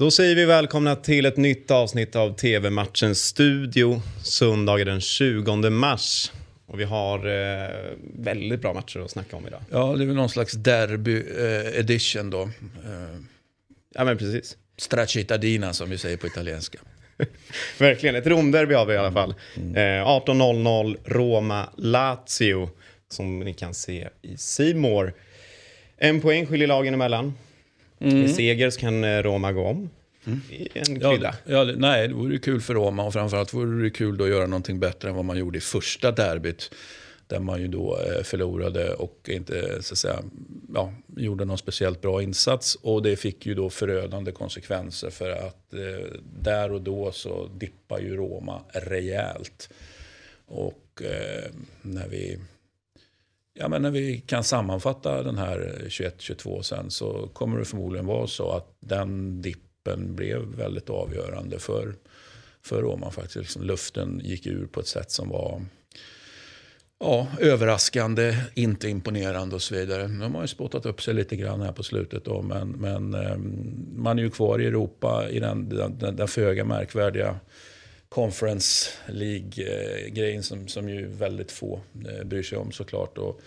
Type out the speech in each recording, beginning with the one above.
Då säger vi välkomna till ett nytt avsnitt av TV-matchens studio. Söndag den 20 mars. Och vi har eh, väldigt bra matcher att snacka om idag. Ja, det är väl någon slags derby eh, edition då. Eh, Ja, men precis. Straccittadina som vi säger på italienska. Verkligen, ett Romderby har vi i alla fall. Eh, 18.00 Roma-Lazio som ni kan se i Simor. En poäng skiljer lagen emellan. Med seger så kan eh, Roma gå om. I en Ja, krydda. ja, nej, det vore kul för Roma och framförallt vore det kul då att göra någonting bättre än vad man gjorde i första derbyt. Där man ju då eh, förlorade och inte så att säga, ja, gjorde någon speciellt bra insats. Och det fick ju då förödande konsekvenser för att eh, där och då så dippar ju Roma rejält. Och eh, när vi Ja, men när vi kan sammanfatta den här 21-22 sen så kommer det förmodligen vara så att den dippen blev väldigt avgörande för, för Roma. Faktiskt. Liksom luften gick ur på ett sätt som var ja, överraskande, inte imponerande och så vidare. Nu har man ju spottat upp sig lite grann här på slutet då, men, men ehm, man är ju kvar i Europa i den, den, den, den föga märkvärdiga Conference League-grejen som, som ju väldigt få eh, bryr sig om såklart. Och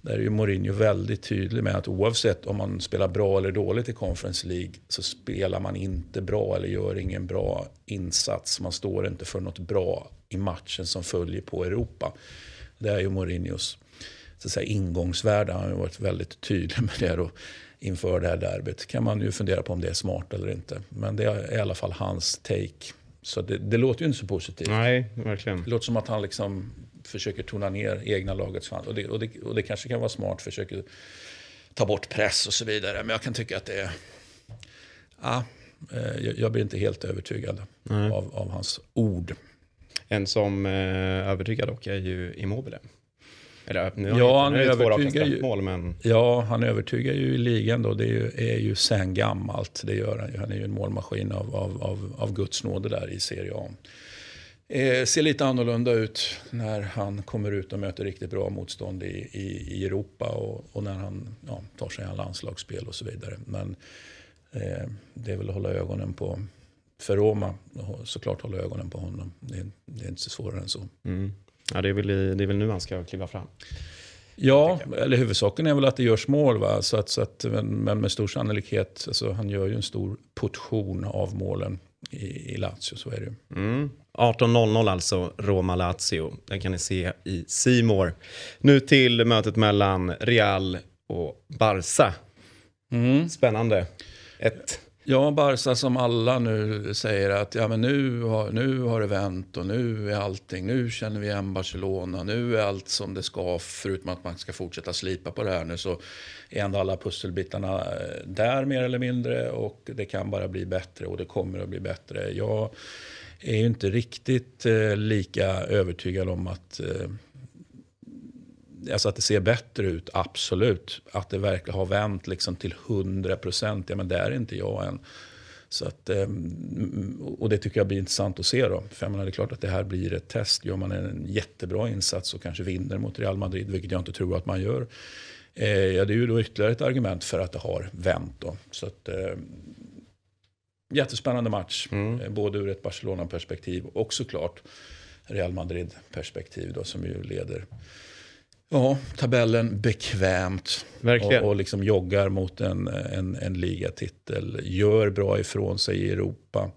där är ju Mourinho väldigt tydlig med att oavsett om man spelar bra eller dåligt i Conference League så spelar man inte bra eller gör ingen bra insats. Man står inte för något bra i matchen som följer på Europa. Det är ju Mourinhos så att säga, ingångsvärde. Han har ju varit väldigt tydlig med det då, inför det här derbyt. kan man ju fundera på om det är smart eller inte. Men det är i alla fall hans take. Så det, det låter ju inte så positivt. Nej, verkligen. Det låter som att han liksom försöker tona ner egna lagets chans. Och det, och, det, och det kanske kan vara smart, försöker ta bort press och så vidare. Men jag kan tycka att det är... Ja, eh, jag, blir inte helt övertygad av, av hans ord. En som eh, övertygar dock är ju Immobile. Eller, nu har Ja, han han övertygar ju. men Ja, han övertygar ju i ligan då. Det är ju, är ju sen gammalt. Det gör han ju. Han är ju en målmaskin av, av, av, av Guds nåde där i Serie A. Eh, ser lite annorlunda ut när han kommer ut och möter riktigt bra motstånd i, i, i Europa och, och när han ja, tar sig an landslagsspel och så vidare. Men eh, det är väl att hålla ögonen på, för Roma, såklart hålla ögonen på honom. Det, är- det är inte så svårare än så. mm. Ja, det, är väl, det är väl nu han ska kliva fram. Ja, eller huvudsaken är väl att det görs mål. Va? Så att, så att, men, med stor sannolikhet, alltså, han gör ju en stor portion av målen i, i Lazio, så är det ju. Mm. 18.00 alltså, Roma-Lazio. Den kan ni se i Simor. Nu till mötet mellan Real och Barca. Spännande. Ett, Ja, Barca som alla nu säger att ja, men nu, har, nu har det vänt och nu är allting, nu känner vi igen Barcelona, nu är allt som det ska, förutom att man ska fortsätta slipa på det här nu så är ändå alla pusselbitarna eh, där mer eller mindre och det kan bara bli bättre och det kommer att bli bättre. Jag är ju inte riktigt eh, lika övertygad om att eh, Alltså att det ser bättre ut, absolut. Att det verkligen har vänt liksom till 100 procent, ja men där är inte jag än. Så att, ehm, och det tycker jag blir intressant att se då. För menar, det är klart att det här blir ett test. Gör man en jättebra insats och kanske vinner mot Real Madrid, vilket jag inte tror att man gör. Eh, ja, det är ju då ytterligare ett argument för att det har vänt då. Så att, eh, jättespännande match, eh, både ur ett Barcelona-perspektiv och såklart Real Madrid-perspektiv då, som ju leder Ja, tabellen bekvämt. Verkligen. Och, och liksom joggar mot en, en, en ligatitel. Gör bra ifrån sig i Europa.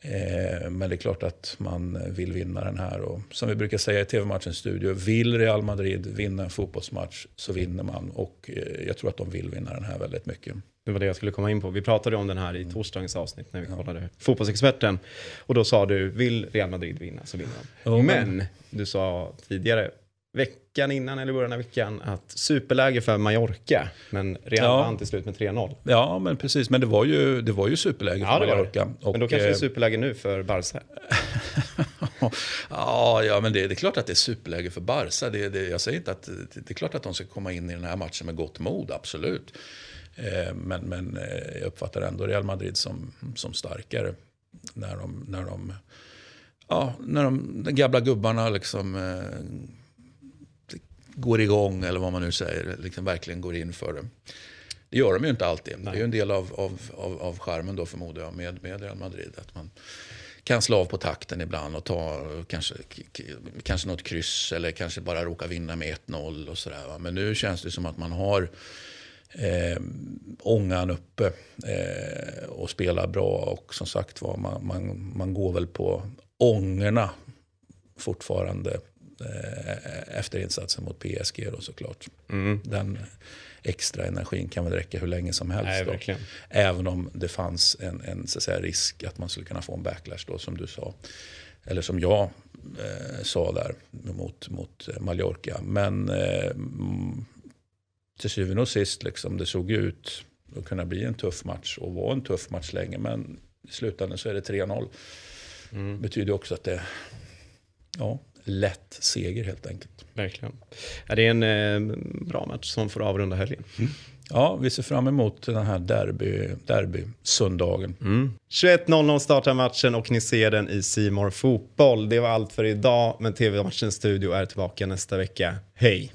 Eh, men det är klart att man vill vinna den här. Och som vi brukar säga i tv-matchens studio. Vill Real Madrid vinna en fotbollsmatch så vinner man. Och eh, jag tror att de vill vinna den här väldigt mycket. det var det jag skulle komma in på. Vi pratade om den här i torsdagens avsnitt när vi kollade Fotbollsexperten. Och då sa du, vill Real Madrid vinna så vinner de. Ja, men- men du sa tidigare, veckan innan eller början av veckan, att superläge för Mallorca. Men Real Ja. vann till slut med 3-0. Ja, men precis. Men det var ju, det var ju superläge Ja, för Mallorca. Och, Men då kanske det är eh, superläge nu för Barca. ja, men det, det är klart att det är superläge för Barca. Det, det, jag säger inte att det, det är klart att de ska komma in i den här matchen med gott mod, absolut. Eh, men men eh, jag uppfattar ändå Real Madrid som, som starkare. När de, när de, ja, när de, de gamla gubbarna liksom går igång, eller vad man nu säger, liksom verkligen går in för det. Det gör de ju inte alltid. Nej. Det är ju en del av, av, av, av charmen då förmodar jag med, med Real Madrid. Att man kan slå av på takten ibland och ta kanske, kanske något kryss eller kanske bara råka vinna med 1-0 och sådär. Men nu känns det som att man har eh, ångan uppe eh, och spelar bra. Och som sagt var, man, man, man går väl på ångorna fortfarande efter insatsen mot PSG då såklart. Mm. Den extra energin kan väl räcka hur länge som helst. Nej, Även om det fanns en, en så att säga, risk att man skulle kunna få en backlash då som du sa. Eller som jag eh, sa där mot, mot Mallorca. Men eh, till syvende och sist, liksom, det såg ut att kunna bli en tuff match och var en tuff match länge. Men i slutändan så är det 3-0. Mm. betyder också att det ja, lätt seger helt enkelt. Verkligen. Ja, det är en eh, bra match som får avrunda helgen. Mm. Ja, vi ser fram emot den här derby, derby söndagen. Mm. 21.00 startar matchen och ni ser den i Simor Fotboll. Det var allt för idag, men TV-matchens studio är tillbaka nästa vecka. Hej!